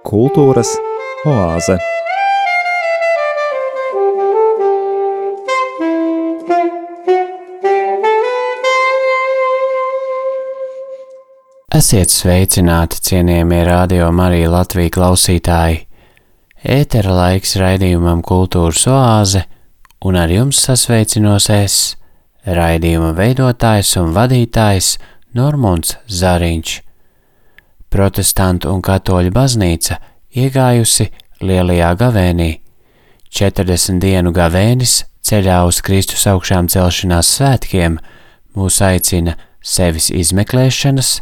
Kultūras oāze. Esiet sveicināti, cienījamie radio Marija Latvija klausītāji! Ētera laiks raidījumam Kultūras oāze, un ar jums sasveicinos es, raidījuma veidotājs un vadītājs Normunds Zariņš. Protestantu un katoļu baznīca iegājusi lielajā gavēnī, 40 dienu gavēnis ceļā uz Kristus augšām celšanās svētkiem mūs aicina sevis izmeklēšanas,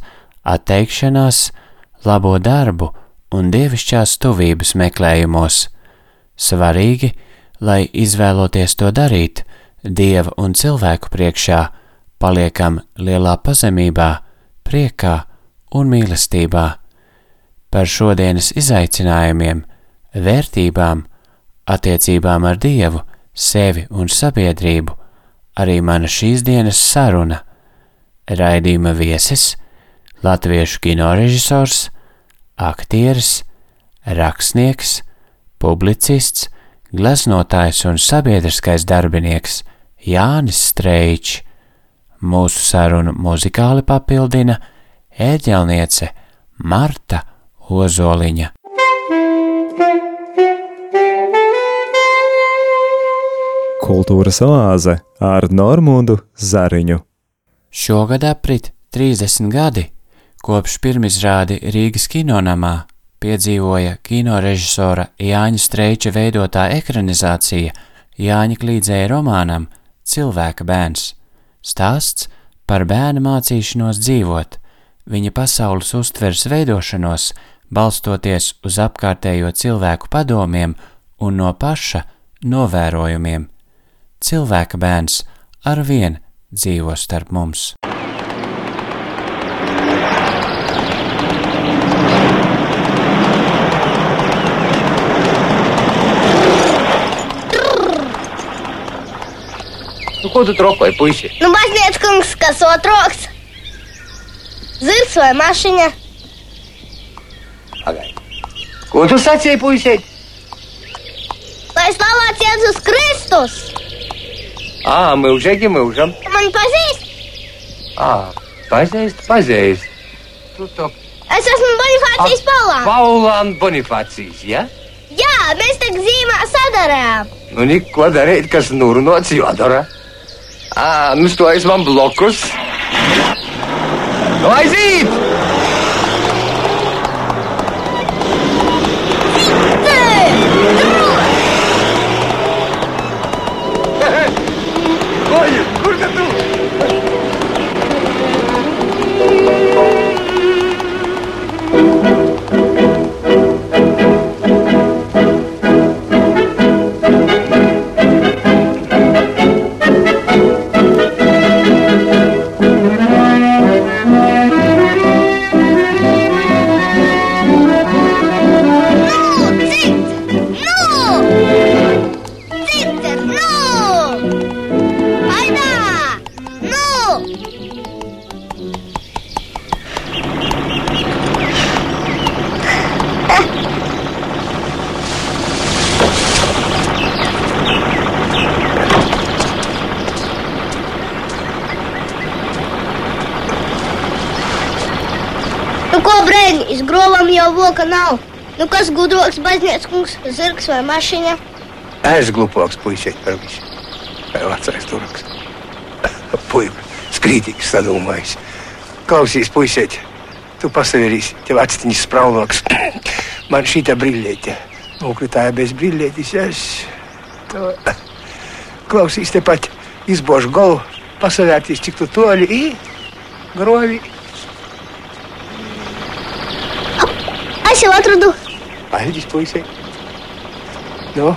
atteikšanās, labo darbu un dievišķās tuvības meklējumos. Svarīgi, lai izvēloties to darīt, dieva un cilvēku priekšā, paliekam lielā pazemībā, priekā un mīlestībā. Par šodienas izaicinājumiem, vērtībām, attiecībām ar Dievu, sevi un sabiedrību, arī mana šīs dienas saruna. Raidījuma viesis latviešu kinorežisors, aktieris, rakstnieks, publicists, gleznotājs un sabiedriskais darbinieks Jānis Streičs. Mūsu sarunu muzikāli papildina ēģelniece Marta Ozoliņa. Kultūras oāze ar Normūdu Zariņu. Šogad aprit 30 gadi Kopš pirmizrādi Rīgas kinonamā piedzīvoja kinorežisora Jāņa Streiča veidotā ekranizācija Jāņa Klīdzēja romānam Cilvēka bērns. Stāsts par bērna mācīšanos dzīvot, viņa pasaules uztveres veidošanos, balstoties uz apkārtējo cilvēku padomiem un no paša novērojumiem. Cilvēka bērns ar vien dzīvo starp mums. Nu, ko tu trokoji, puisi? Nu, baznīcas kungs, kas otrs? Zirgs vai mašīna? Pagaidi. Ko tu sacīji, puisi? Lai slavēts Jēzus Kristus! Ā, mūžīgi mūžam. Tu mani pazīst? Ā, pazīst, pazīst. Tu to Es esmu Bonifācijas Paulā. Paulāna Bonifācijas, ja? Jā, mēs tā zīmē sadarējām. Nu, neko darīt, kas nurunāts jādara. Ā, nu, stojas man blokus. Nu, aiziet! Oi, voka nav. Nu, kas gudroks, baznīcas kungs, zirgs vai mašīna? Es glupāks puisis par visu. Vai vecais turks. Puika, skrītīgs sadomājis. Klausīs, puisit, tu pasaverīsi, tev atstiņas sprauloks. Man šīta brillēte. Nokritāja bez brillētis, es... To... Klausīs, tepat izbošu galvu, pasavērtīs, cik tu toļi i grovi. Es jau atradu, Paļģis, puisit. Nu,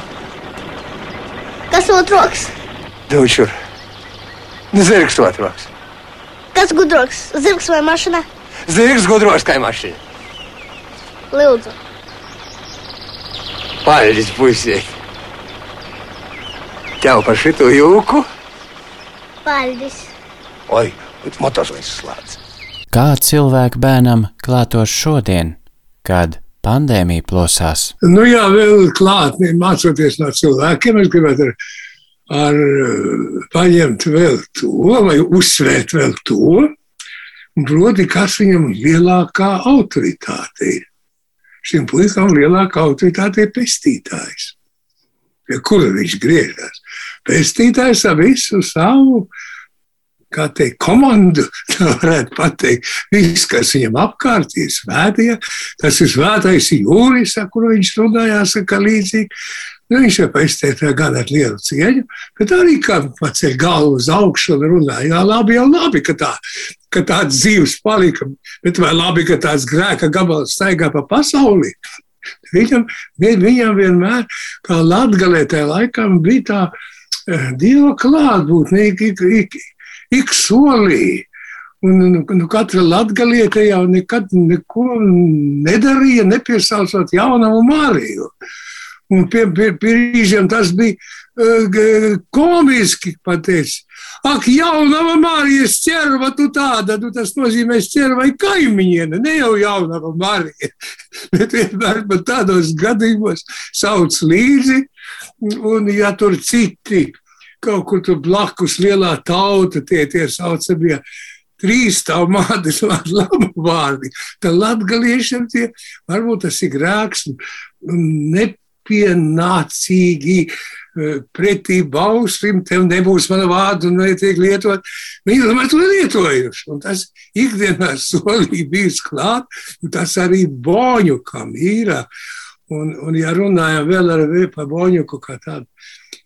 kas otrs, dod šur. Nu, zirgs otrāks. kas gudroks, zirgs vai mašīna. Zirgs gudros kā mašīna. Lūdzu, Paļģis, puisit. Tev par šito jūku paldies. Oi, motors vai slēdz. Kā cilvēku bērnam klātos šodien, kad pandēmija plosās? Nu jā, vēl klāt, mācoties no cilvēkiem, es gribētu ar, ar paņemt vēl to, vai uzsvērt vēl to, proti, kas viņam lielākā autoritāte ir. Šim puikam lielākā autoritāte ir pestītājs. Pie kura viņš griežas? Pestītājs ar visu savu kā teikt, komandu, tā varētu pateikt. Viss, kas viņam apkārt ir svētie, tas ir svētais jūris, ar kuru viņš runājās, ka līdzīgi. Nu, viņš jau paizteica gan ar lielu cieņu, bet arī kā paceļ galvu uz augšu un runāja, jā, labi, jau labi, ka tā, ka tāds dzīves palika, bet vai labi, ka tāds grēka gabals staigā pa pasauli. Viņam, viņam vienmēr, kā latgalē tajā laikam, bija tā uh, dieva klātbūtne, ik, ik, ik, ik solī. Un, nu, nu, katra latgalieta jau nekad neko nedarīja, nepiesaucot jaunamu Mariju. Un pie, pie, pie brīžiem tas bija uh, komiski pateicis. Ak, jaunava Marijas ķerva, tu tāda, nu tas nozīmē ķerva kaimiņiene, ne jau jaunava Marija. Bet vienmēr pat tādos gadījumos sauc līdzi, un ja tur citi kaut kur tur blakus lielā tauta, tie, tie saucamie trīs tā mādes labu vārdi. Tad latgaliešiem tie varbūt tas ir grēks nepienācīgi pretī bauslim, tev nebūs mana vārda un netiek lietot. Viņi tomēr to lietojuši. Un tas ikdienā solī bijis klāt, un tas arī boņukam ir. Un, un ja runājam vēl ar par boņuku kā tādu,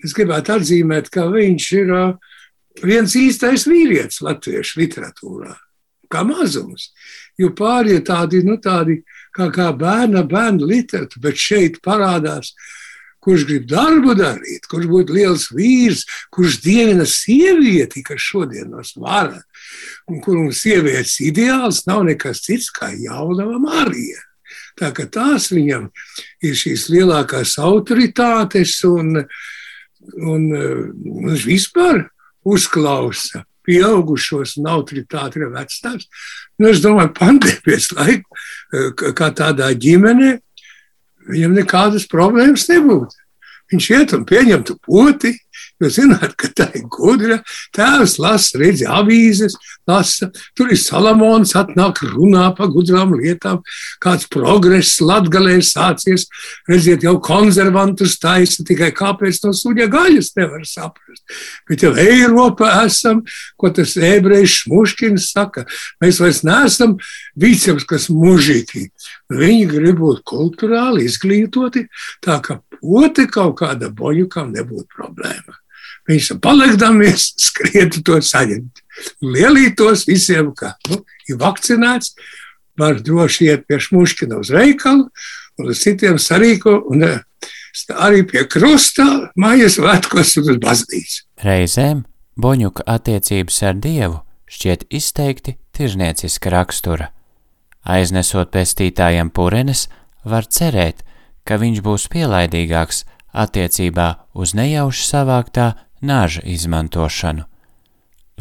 es gribētu atzīmēt, ka viņš ir viens īstais vīrietis latviešu literatūrā. Kā mazums. Jo pārējie tādi, nu, tādi kā, kā bērna, bērna literatūra, bet šeit parādās, kurš grib darbu darīt, kurš būtu liels vīrs, kurš dievina sievieti, kas šodienos vara, un kur mums sievietes ideāls nav nekas cits kā jaunava Marija. Tā kā tās viņam ir šīs lielākās autoritātes un, uh, un viņš eh, vispār uzklausa pieaugušos un autoritāti ir vecāks. Nu, es domāju, pandēmijas laiku, eh, kā tādā ģimenē, viņam nekādas problēmas nebūtu. Viņš iet un pieņemtu poti, Jūs zināt, ka tā ir gudra. Tēvs lasa, redz, avīzes, lasa. Tur ir Salamons, atnāk runā par gudrām lietām. Kāds progress latgalē ir sācies. Redziet, jau konservantus taisa, tikai kāpēc no suņa gaļas nevar saprast. Bet jau Eiropā esam, ko tas ebrejs Šmuškins saka, mēs vairs neesam vicams, kas mužīgi. Viņi grib būt kulturāli izglītoti, tā ka poti kaut kāda boņukam nebūtu problēma. Viņš palikdamies, skrietu to saņemt. Lielītos visiem, ka nu, ir vakcinēts, var droši iet pie Šmuškina uz veikalu un uz citiem sarīko un eh, arī pie krusta mājas vētkos un uz baznīcu. Reizēm Boņuka attiecības ar Dievu šķiet izteikti tirznieciska rakstura. Aiznesot pestītājiem purenes, var cerēt, ka viņš būs pielaidīgāks attiecībā uz nejauši savāktā nāža izmantošanu.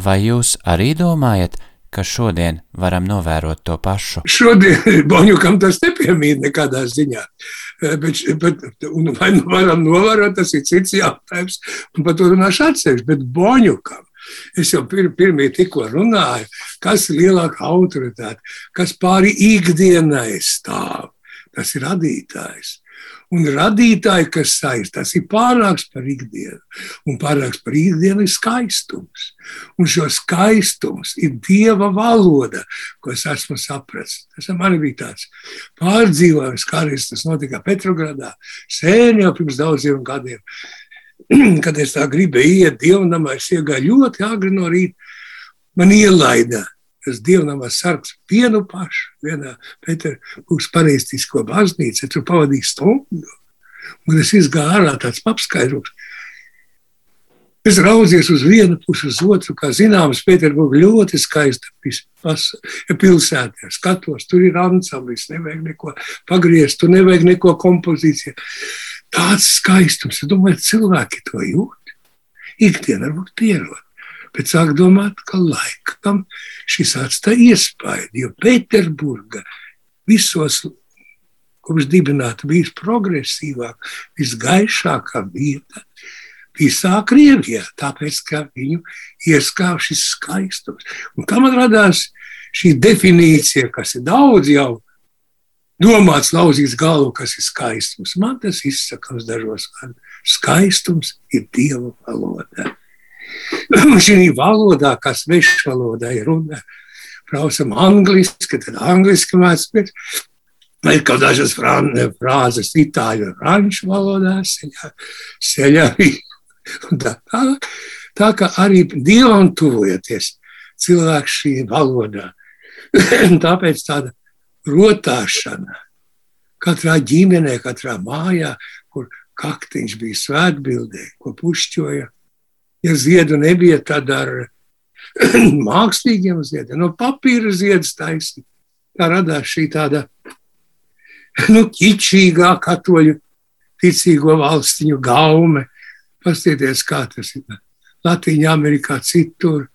Vai jūs arī domājat, ka šodien varam novērot to pašu? Šodien Boņukam tas nepiemīt nekādā ziņā. Eh, bet, bet, vai nu varam novērot, tas ir cits jautājums, un par to runāšu atsevišķi. Bet Boņukam Es jau pir, pirmie tikko runāju, kas ir lielāka autoritāte, kas pāri ikdienai stāv. Tas ir radītājs un radītāji, kas saist. Tas ir pārāks par ikdienu. Un pārāks par ikdienu ir skaistums. Un šo skaistums ir dieva valoda, ko es esmu sapratis. Tas man bija tāds pārdzīvojums, kā arī tas notika Petrogradā, sen jau pirms daudziem gadiem. Kad es tā gribēju iet dievnamā, es iegāju ļoti agri no rīta. Man ielaida tas dievnamās sargs vienu pašu, vienā Pēterburgas pareistisko baznīcu, tur pavadīju stundu, un es izgāju ārā tāds apskaidrums. Es raudzies uz vienu pusi, uz otru. Kā zināms, Pēterburgā ļoti skaista pilsēta. Skatos, tur ir ansamblis, nevajag neko pagriezt, tur nevajag neko kompozīciju. Tāds skaistums, es domāju, cilvēki to jūt. Ikdiena varbūt pierod. Bet sāk domāt, ka laikam šis atstāja iespaidu, jo Pēterburga visos kopš dibināta bijis progresīvāk, visgaišākā vieta visā Krievijā, tāpēc, ka viņu ieskāva šis skaistums. Un kā man radās šī definīcija, kas ir daudz jau domāts, lauzīts galvu, kas ir skaistums. Man tas izsakās dažos vārdos. Skaistums ir Dieva valoda. Šī valodā, kas svešu valodā ir runa, prasam angliski, tad angliski mācīt. Ir kaut dažas frāzes itāļu, franču valodā, seļā, seļā. Tā, tā, tā kā arī dievam tuvojoties, cilvēks šī valodā. Tāpēc tāda rotāšana katrā ģimenē, katrā mājā, kur kaktiņš bija svētbildē, ko pušķoja. Ja ziedu nebija, tad ar mākslīgiem ziediem, no papīra ziedas taisni. Tā radās šī tāda nu, ķičīgā katoļu ticīgo valstiņu gaume. Pastieties, kā tas ir Latvijā, Amerikā, citur.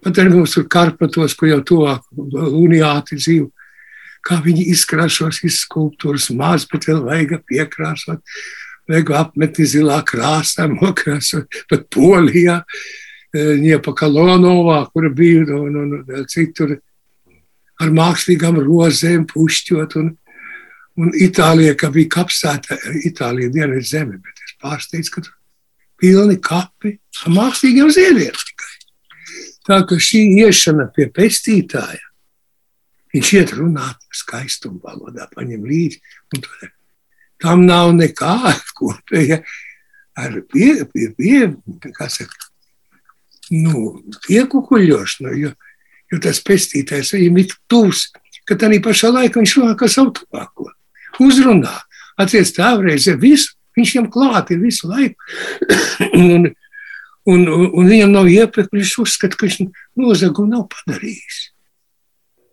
Pat arī mums tur Karpatos, kur jau tuvāk uniāti dzīvo, kā viņi izkrāšos, izskulptūras maz, bet vēl vajag piekrāsot, vajag apmeti zilā krāsā, nokrāsot, pat Polijā, Ņepakalonovā, kur bija un, un, un citur ar mākslīgām rozēm pušķot un, un Itālija, ka bija kapsēta, Itālija dienvidu zeme, bet es pārsteidzu, ka tur pilni kapi ar mākslīgiem ziediem tikai. Tā ka šī iešana pie pestītāja, viņš iet runāt skaistumu valodā, paņem līdzi. Tam nav nekā kopēja ar pie, pie, pie, saka, nu, piekukuļošanu, jo, jo tas pestītājs viņam ir tūs, ka tā pašā laikā viņš runā kā savu tuvāko. Uzrunā, atcies tā reize visu, viņš viņam klāt ir visu laiku. un, un, un, un viņam nav iepirkts, viņš uzskata, ka viņš noziegumu nav padarījis.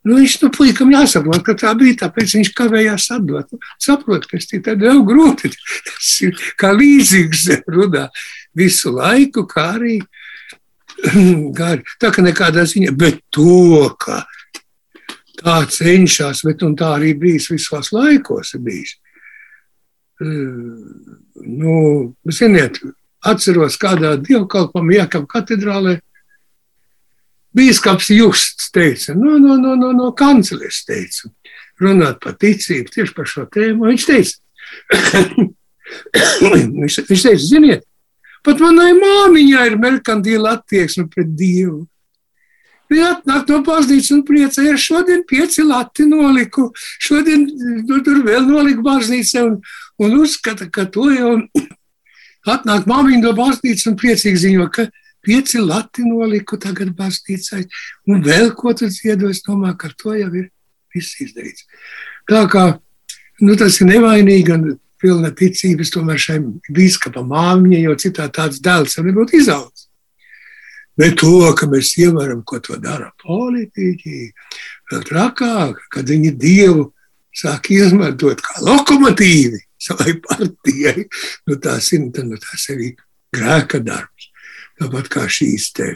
Nu, viņš nu, puikam jāsaprot, ka tā bija, tāpēc viņš kavējās atdot. Saprot, ka tas ir jau grūti. Tas ir kā līdzīgs rudā visu laiku, kā arī gari. Tā kā nekādā ziņā, bet to, ka tā cenšas, bet tā arī bijis visos laikos. Bijis. Nu, ziniet, Atceros, kādā dievkalpam Jākam katedrālē bīskaps Justs teica, no, no, no, no, no kanclers teica, runāt par ticību tieši par šo tēmu. Viņš teica, viņš, viņš teica, ziniet, pat manai māmiņai ir merkantīla attieksme pret Dievu. Viņa atnāk no baznīcas un priecājas, šodien pieci lati noliku, šodien nu, tur vēl noliku baznīcā un, un uzskata, ka to jau Atnāk māmiņa no baznīcas un priecīgi ziņo, ka pieci lati noliku tagad baznīcai. Un vēl ko tu dziedo, es domāju, ka ar to jau ir viss izdarīts. Tā kā nu, tas ir nevainīgi un pilna ticības tomēr šai bīskapa māmiņai, jo citā tāds dēls jau nebūtu izaugs. Bet to, ka mēs ievaram, ko to dara politiķi, vēl trakāk, kad viņi Dievu sāk izmantot kā lokomotīvi savai partijai. Nu, tas ir nu, tas arī grēka darbs. Tāpat kā šīs te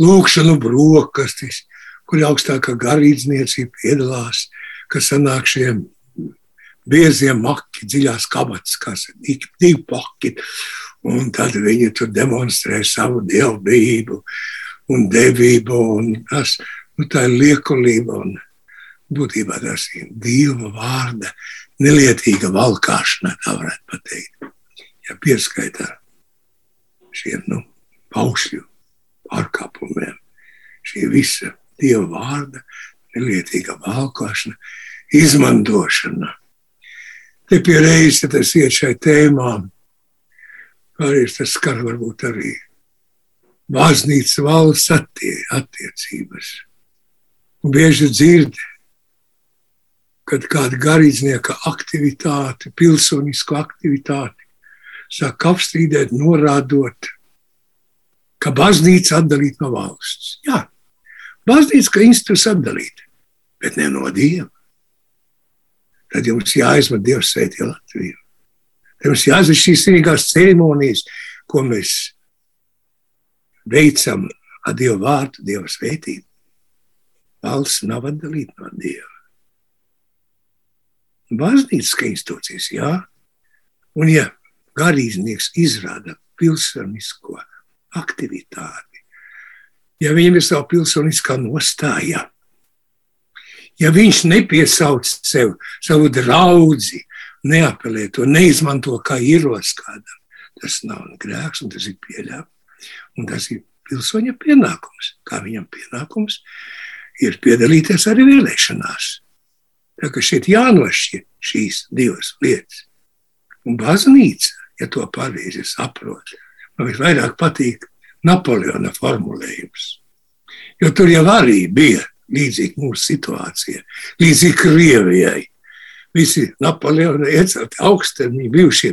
lūkšanu brokastis, kur augstākā garīdzniecība piedalās, kas sanāk šiem biezie maki, dziļās kabatas, kas ir divi paki. Un tad viņi tur demonstrē savu dievbijību un devību. Un tas, nu, tā ir liekulība un būtībā tas ir Dieva vārda nelietīga valkāšana, tā varētu pateikt. Ja pieskaitā šiem nu, paušļu pārkāpumiem, šī visa Dieva vārda nelietīga valkāšana, izmantošana. Te pie reizes tas iet šai tēmām, arī tas skar varbūt arī baznīcas valsts attie, attiecības. Un bieži dzird kad kāda garīdznieka aktivitāte, pilsonisku aktivitāti sāk apstrīdēt, norādot, ka baznīca atdalīta no valsts. Jā, baznīca kā institūts atdalīta, bet ne no Dieva. Tad jums jāizmet Dievs sveitī Latviju. Tad jums jāizmet šīs svinīgās ceremonijas, ko mēs veicam ar Dievu vārdu, Dieva svētību. Valsts nav atdalīta no Dieva. Baznīcas institūcijas, jā. Un ja garīdznieks izrāda pilsonisko aktivitāti, ja viņam ir sava pilsoniskā nostāja, ja viņš nepiesauc sev, savu draugu, neapelē to, neizmanto kā ierocis kādam, tas nav grēks un tas ir pieļāvums. Un tas ir pilsoņa pienākums. Kā viņam pienākums ir piedalīties arī vēlēšanās. Tā kā šeit jānošķir šīs divas lietas. Un baznīca, ja to pareizi saprot, man visvairāk patīk Napoleona formulējums. Jo tur jau arī bija līdzīga mūsu situācija, līdzīga Krievijai. Visi Napoleona iecelti augstermiņi, bijušie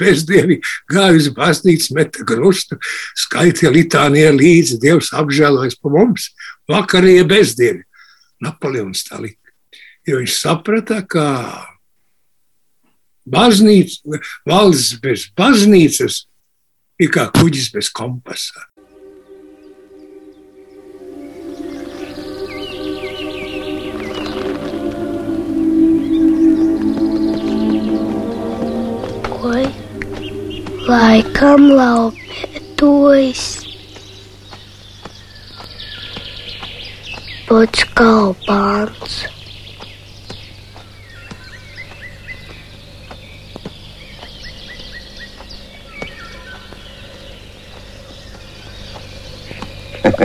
bezdievi, gāja uz baznīcu, meta krustu, skaitīja litānijā līdzi, Dievs apžēlojas par mums, vakarie bezdievi. Napoleons tā lika. Jo viņš saprata, ka baznīca, valsts bez baznīcas ir kā kuģis bez kompasa. Oi, laikam laupētojas. Pats kalpāns.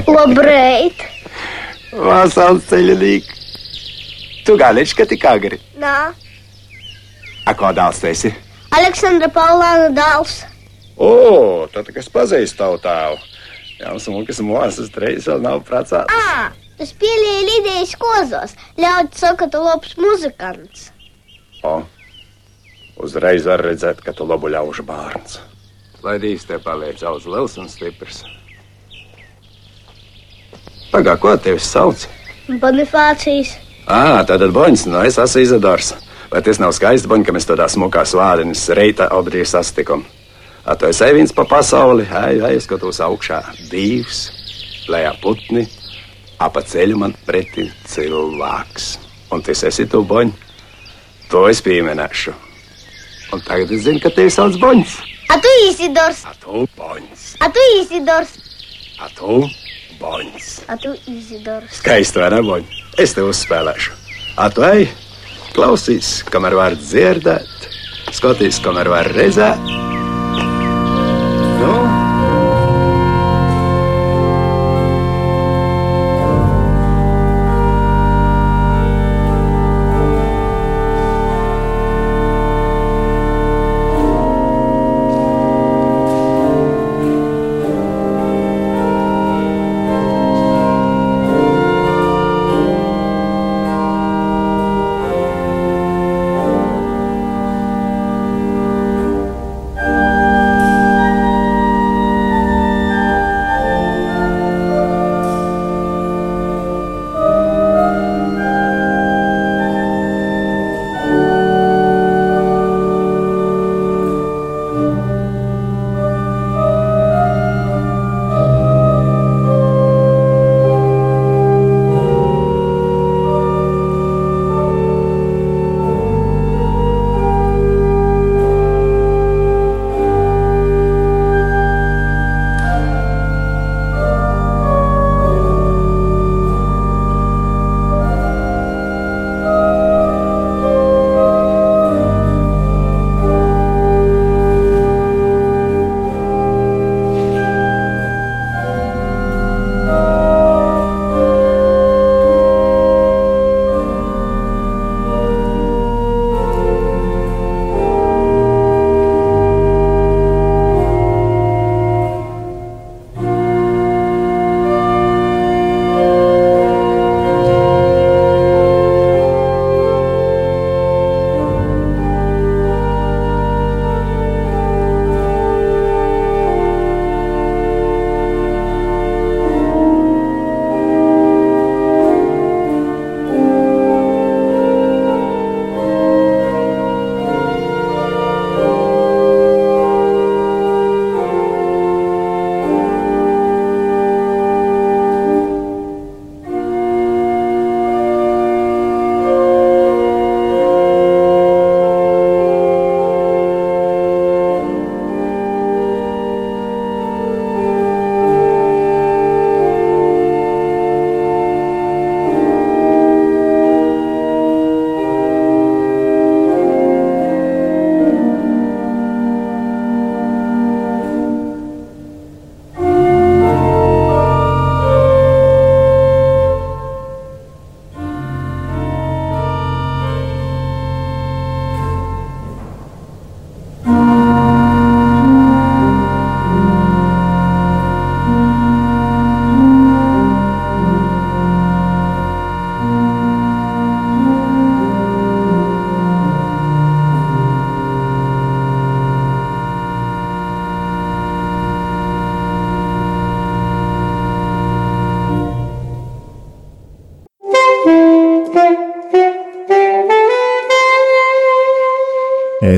Labrīt! Vasals ceļinieki. Tu galiņš, ka tik agri. Nā, A ko dāls tu esi? Aleksandra Paulāna dēls. O, tad, kas pazīst tavu tēvu. Jā, smukas mūzes reizes vēl nav pracāts. Ā, tas pielīja lidējas kozos. Ļaudis saka, tu labs muzikants. O, uzreiz var redzēt, ka tu labu ļaužu bērns. Lai dīs te paliec daudz liels un stiprs. Pagā, ko tevi sauc? Bonifācijas. Ā, tātad boņas, no es esmu Izadors. Vai tas nav skaisti, boņ, ka mēs tādā smukā svāriņas reita obdrī sastikom? A tu esi viens pa pasauli, ej, ej, skatos augšā, divs, lejā putni, apa ceļu man pretī cilvēks. Un tas esi tu, boņ, to es pieminēšu. Un tagad es zinu, ka tevi sauc boņs. A tu Isidors! A tu boņs, A tu Isidors! a tu boņs. A tu Isidors! Skaisti, vai ne, boņ? Es tev uzspēlēšu. A tu ej, klausīs, kamēr var dzirdēt, skatīs, kamēr var redzēt.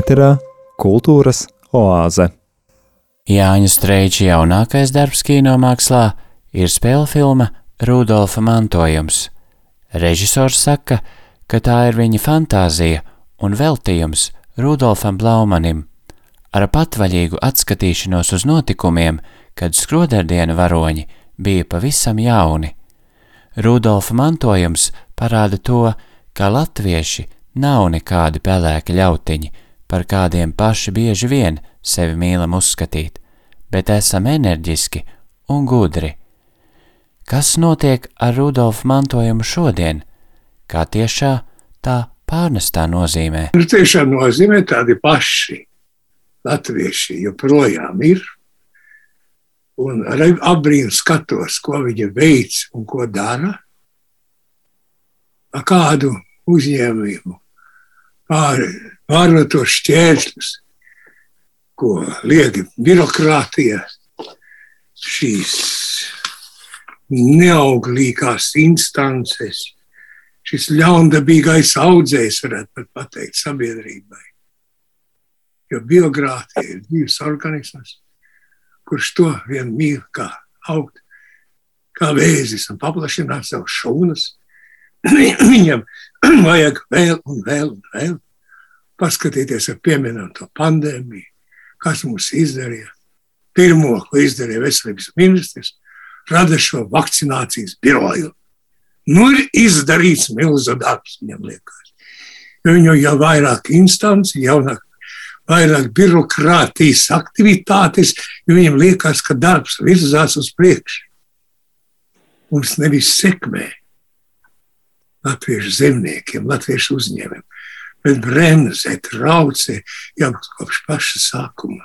Ēterā Kultūras oāze. Jāņa Streiča jaunākais darbs kinomākslā ir spēļu filma Rudolfa mantojums. Režisors saka, ka tā ir viņa fantāzija un veltījums Rudolfam Blaumanim, ar patvaļīgu atskatīšanos uz notikumiem, kad skroderdiena varoņi bija pavisam jauni. Rudolfa mantojums parāda to, ka latvieši nav nekādi pelēki ļautiņi, par kādiem paši bieži vien sevi mīlam uzskatīt, bet esam enerģiski un gudri. Kas notiek ar Rudolfa mantojumu šodien? Kā tiešā, tā pārnestā nozīmē? Ir tiešām nozīmē tādi paši latvieši joprojām ir. Un ar apbrīnu skatos, ko viņa veic un ko dara. Ar kādu uzņēmumu pār, pārvar tos šķēršļus, ko liek birokrātija, šīs neauglīgās instances, šis ļaundabīgais audzējs, varētu pat pateikt, sabiedrībai. Jo biogrāfija ir dzīves organisms, kurš to vien mīl kā augt, kā vēzis un paplašināt savus šūnas. Viņam vajag vēl un vēl un vēl paskatīties ar pieminam to pandēmiju, kas mums izdarīja. Pirmo, ko izdarīja veselības ministrs, rada šo vakcinācijas biroju. Nu, ir izdarīts milzu darbs, viņam liekas. Jo viņu jau vairāk instanci, jaunāk, vairāk birokrātijas aktivitātes, jo viņam liekas, ka darbs virzās uz priekšu. Mums nevis sekmē latviešu zemniekiem, latviešu uzņēmumiem, bet bremzē, traucē jau kopš paša sākuma.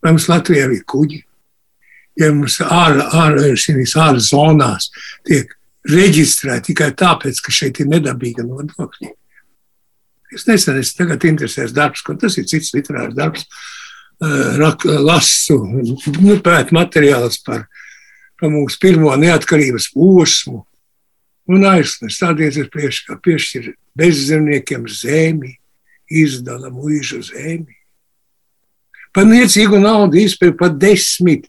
Vai mums Latvijā ir kuģi? Ja mums ārā, ārā, šīs ārā zonās tiek reģistrēti tikai tāpēc, ka šeit ir nedabīga nodokļa. Es nesen es tagad interesēs darbs, ko tas ir cits literārs darbs, rak, lasu, nu, pēt materiāls par, par mūsu pirmo neatkarības posmu, un aizsnes tādēļ ir ka piešķir bezzemniekiem zemi, izdala mūžu zemi. Par niecīgu naudu izpēja pat desmit,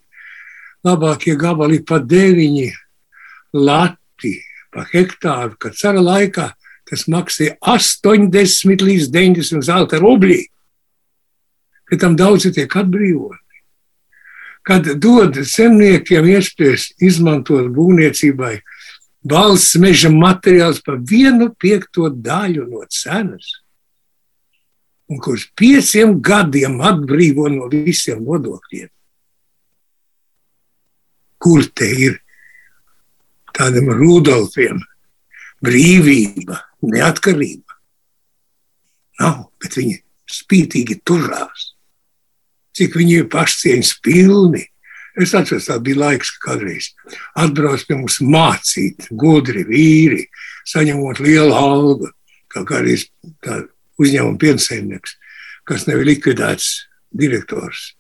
labākie gabali pat deviņi lati pa hektāru, kad cara laikā tas maksāja 80 līdz 90 zelta rubļi. Pēc tam daudzi tiek atbrīvoti. Kad dod zemniekiem iespējas izmantot būvniecībai valsts meža materiāls par vienu piekto daļu no cenas, un kurš pieciem gadiem atbrīvo no visiem nodokļiem. Kur te ir tādam Rudolfiem brīvība, neatkarība. Nav, bet viņi spītīgi turās. Cik viņi ir pašcieņas pilni. Es atceros, tā bija laiks, kad kādreiz atbrauc pie mums mācīt, gudri vīri, saņemot lielu algu, kā kādreiz tā uzņēmuma piensaimnieks, kas nevar likvidēts direktors.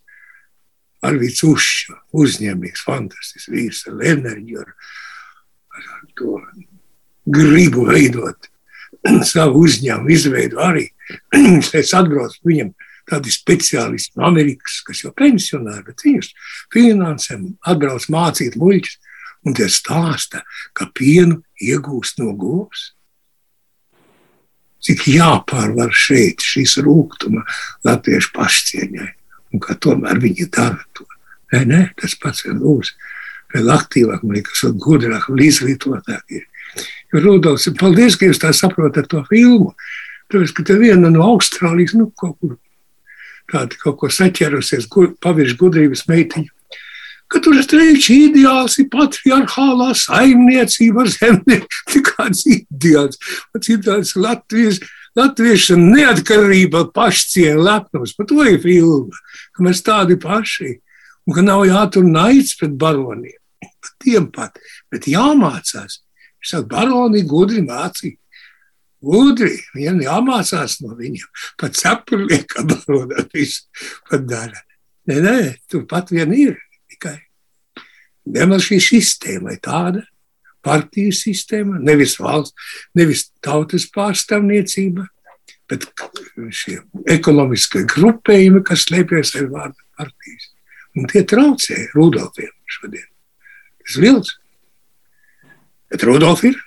Arvīts Ušs, uzņēmīgs, fantastisks vīrs ar enerģiju, ar, ar to gribu veidot savu uzņēmumu, izveidu arī. Viņš teica, atbrauc viņam tādi speciālisti no Amerikas, kas jau pensionāri, bet viņus finansē, atbrauc mācīt muļķus, un tie stāsta, ka pienu iegūst no govs. Cik jāpārvar šeit šīs rūkuma latviešu pašcieņai, un ka tomēr viņi dara to. Nē, nē, tas pats ir lūdzu. Vēl aktīvāk, man liekas, un gudrāk un izglītotāk. Jo Rudolfs, paldies, ka jūs tā saprotat to filmu. Tāpēc, ka te viena no Austrālijas, nu, kaut kur tāda kaut ko saķerusies, pavirš gudrības meitiņa. Ka tur strīčs ideāls ir patriarchālā saimniecība ar zemnieku. Kāds ideāls. Pats ideāls Latvijas, latvieša neatkarība, pašcieņa, lepnums. Par to ir filma, ka mēs tādi paši. Un ka nav jātur naids pret baroniem. Pat tiem pat. Bet jāmācās Viņš saka, baroni gudri mācīja. Gudri, viņam jāmācās no viņiem. Pat cepuri liekam baronā visu pat dara. Nē, nē, tur pat vien ir tikai. Nemaz šī sistēma ir tāda, partiju sistēma, nevis valsts, nevis tautas pārstāvniecība, bet šie ekonomiskie grupējumi, kas slēpjas aiz vārda partijas. Un tie traucē Rudolfiem šodien. Tas ir vilks. Bet Rudolf ir.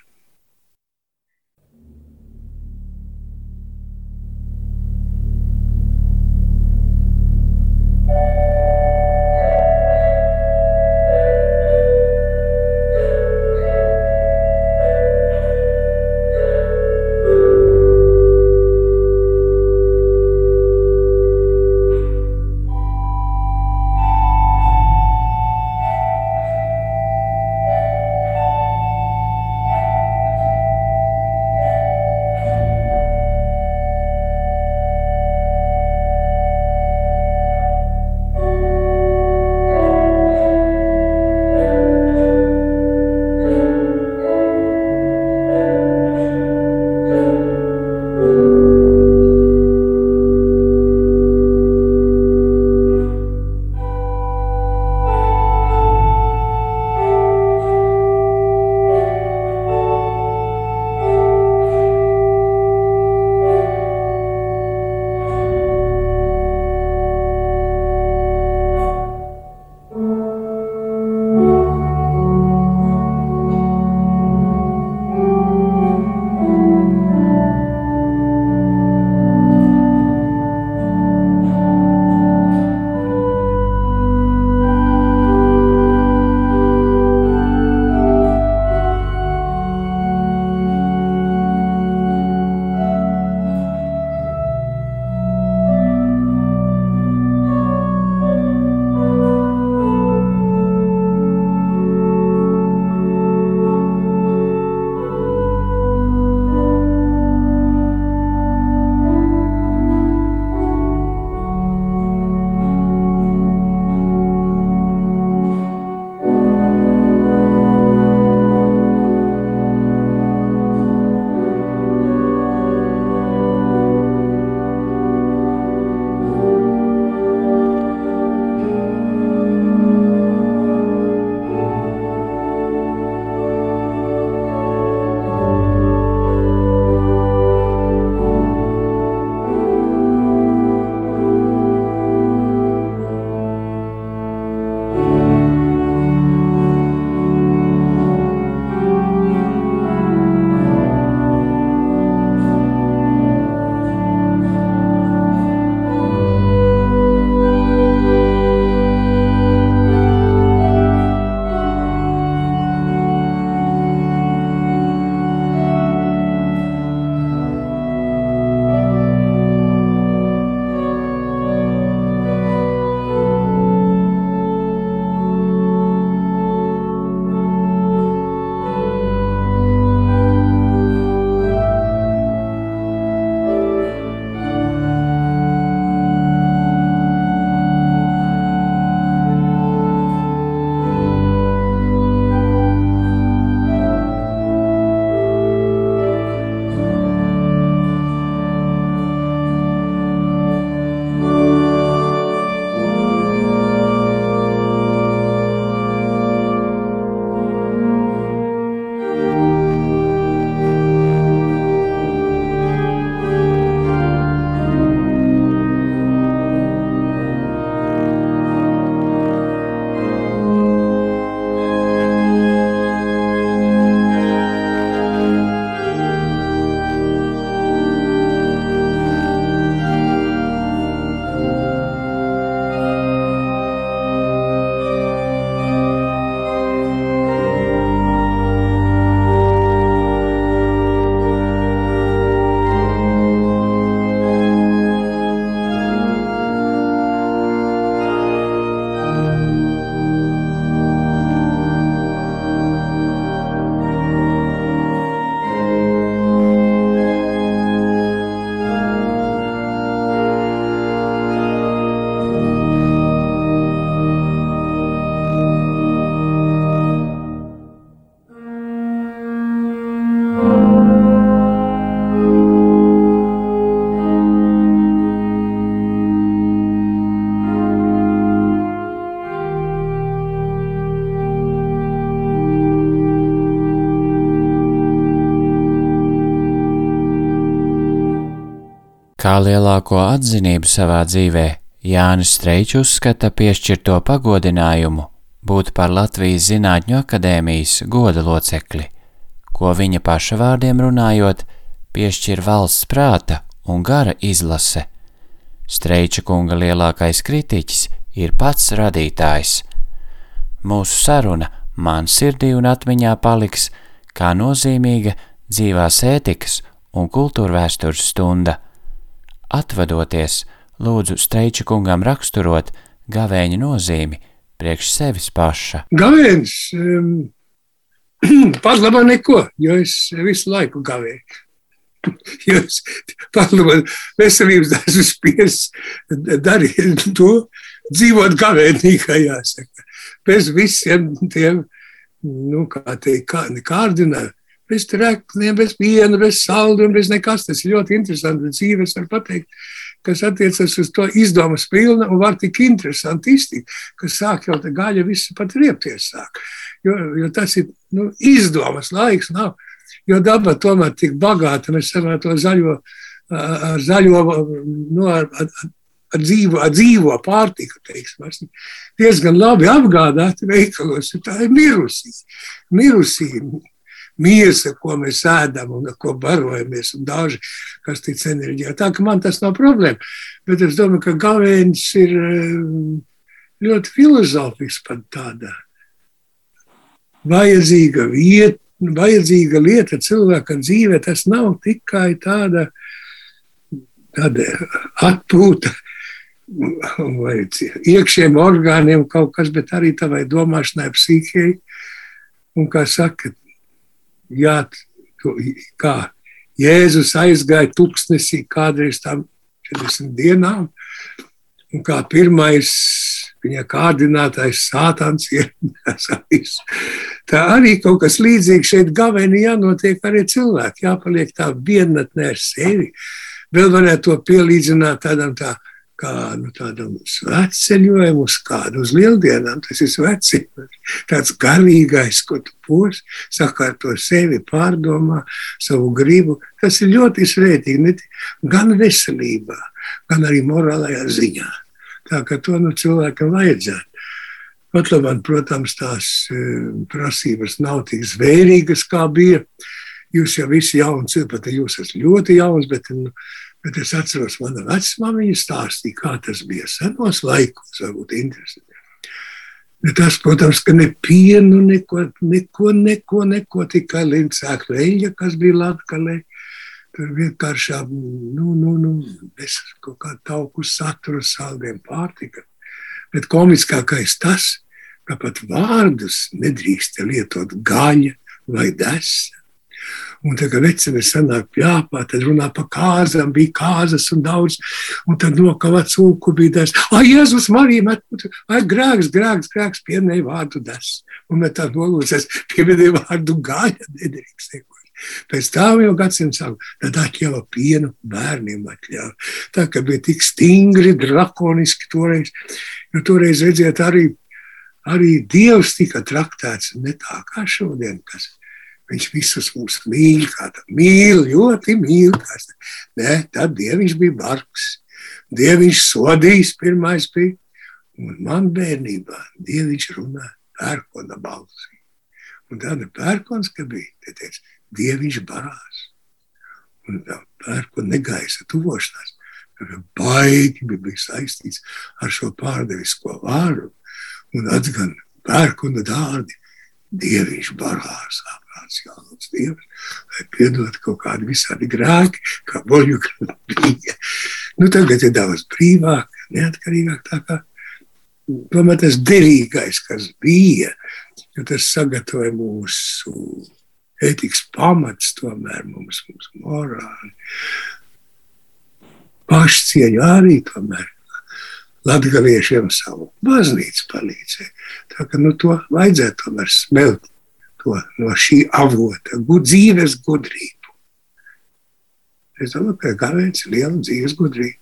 Kā lielāko atzinību savā dzīvē Jānis Streičs uzskata piešķirto pagodinājumu būt par Latvijas Zinātņu akadēmijas goda locekli, ko viņa paša vārdiem runājot, piešķir valsts prāta un gara izlase. Streiča kunga lielākais kritiķis ir pats radītājs. Mūsu saruna man sirdī un atmiņā paliks kā nozīmīga dzīvās ētikas un kultūrvēstures stunda. Atvadoties, lūdzu Streiča kungam raksturot gavēņa nozīmi priekš sevis paša. Gavēns um, pat labā neko, jo es visu laiku gavēju. Pat labā veselības dažu spies darīt to, dzīvot gavēnī, kā jāsaka. Bez visiem tiem, nu, kā teikt, kā, kārdinājumiem bez trekniem, bez piena, bez saldu un bez nekas. Tas ir ļoti interesanti dzīves, var pateikt, kas attiecas uz to izdomas pilna un var tik interesanti iztikt, ka sāk jau tā gaļa visu pat riepties sāk. Jo, jo tas ir nu, izdomas laiks, nav, jo daba tomēr tik bagāta, mēs varam to zaļo, ar zaļo, nu, ar, ar, ar dzīvo, ar dzīvo pārtiku, teiksim, diezgan labi apgādāti veikalos, tā ir mirusī. mirusī miesa, ko mēs ēdam un ko barojamies, un daži, kas tic enerģijā. Tā ka man tas nav problēma. Bet es domāju, ka gavēnis ir um, ļoti filozofisks pat tādā. Vajadzīga vieta, vajadzīga lieta cilvēka dzīvē, tas nav tikai tāda, tāda atpūta vai iekšējiem orgāniem kaut kas, bet arī tavai domāšanai, psihijai. Un kā saka, jā, kā Jēzus aizgāja tuksnesī kādreiz tam 40 dienām, un kā pirmais viņa kārdinātājs sātans ieradās. Tā arī kaut kas līdzīgs šeit gavēni jānotiek arī cilvēki, jāpaliek tā vienatnē ar sevi. Vēl varētu to pielīdzināt tādam tā kā nu, tādam svētceļojumam, uz kādu uz lieldienām. Tas ir svētceļojums, tāds garīgais, ko tu pos, sakārto sevi, pārdomā savu gribu. Tas ir ļoti svētīgi, gan veselībā, gan arī morālajā ziņā. Tā kā to nu, cilvēkam vajadzētu. Pat labāk, protams, tās e, prasības nav tik zvērīgas, kā bija. Jūs jau visi jauns, pat jūs esat ļoti jauns, bet nu, Bet es atceros, mana vecmāmiņa stāstīja, kā tas bija senos laikos, varbūt interesanti. Tas, protams, ka ne pienu, neko, neko, neko, neko tikai līdzsēklu eļļa, kas bija latkalē. Tur vienkārši, nu, nu, nu, bez kaut kā tauku satura, saldiem pārtika. Bet komiskākais tas, ka pat vārdus nedrīkst lietot gaļa vai desa Un tad, kad vecene sanāk pļāpā, tad runā par kāzām, bija kāzas un daudz, un tad nokavā cūku bija des. Ai, Jēzus, Marija, met, ai, grēks, grēks, grēks, pieminēja vārdu des. Un mēs tā nolūsies, pieminēja vārdu gāja, nedrīkst neko. Pēc tam jau gadsimts sāk, tad atļāva pienu bērniem atļāva. Tā kā bija tik stingri, drakoniski toreiz, jo toreiz redziet arī, arī Dievs tika traktēts ne tā kā šodien, kas Viņš visus mūs mīl, kā tā mīl, ļoti mīl. Nē, tad Dieviņš bija bargs. Dieviņš sodījis pirmais bija. Un man bērnībā Dieviņš runā pērkona balsī. Un tāda pērkons, ka bija, te teica, Dieviņš barās. Un tā pērkona negaisa tuvošanās. Baigi bija saistīts ar šo pārdevisko vārdu. Un atgan pērkona dārdi. Dieviņš barās ārprāts, jālūdz Dievs, lai piedod kaut kādi visādi grēki, kā boļu bija. Nu, tagad ir daudz brīvāk, neatkarīgāk tā kā tomēr tas derīgais, kas bija, jo tas sagatavoja mūsu ētikas pamats, tomēr mums, mums morāli. Pašcieņu arī tomēr latgaliešiem savu baznīcu palīdzēja. Tā ka nu, to vajadzētu tomēr smelt to, no šī avota, gud, dzīves gudrību. Es domāju, ka Gavēns ir liela dzīves gudrība.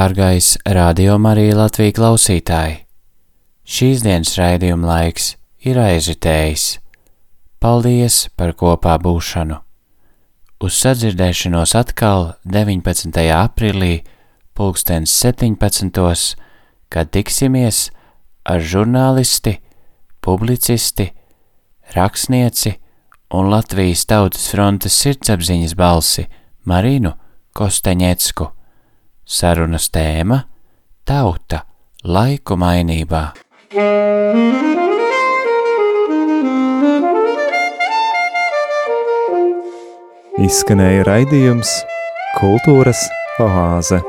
Dārgais radio Marija Latvija klausītāji! Šīs dienas raidījuma laiks ir aizritējis. Paldies par kopā būšanu! Uz sadzirdēšanos atkal 19. aprīlī, pulkstens 17. kad tiksimies ar žurnālisti, publicisti, rakstnieci un Latvijas Tautas frontes sirdsapziņas balsi Marinu Kosteņecku. Sarunas tēma - Tauta laiku mainībā. Izskanēja raidījums Kultūras oāze.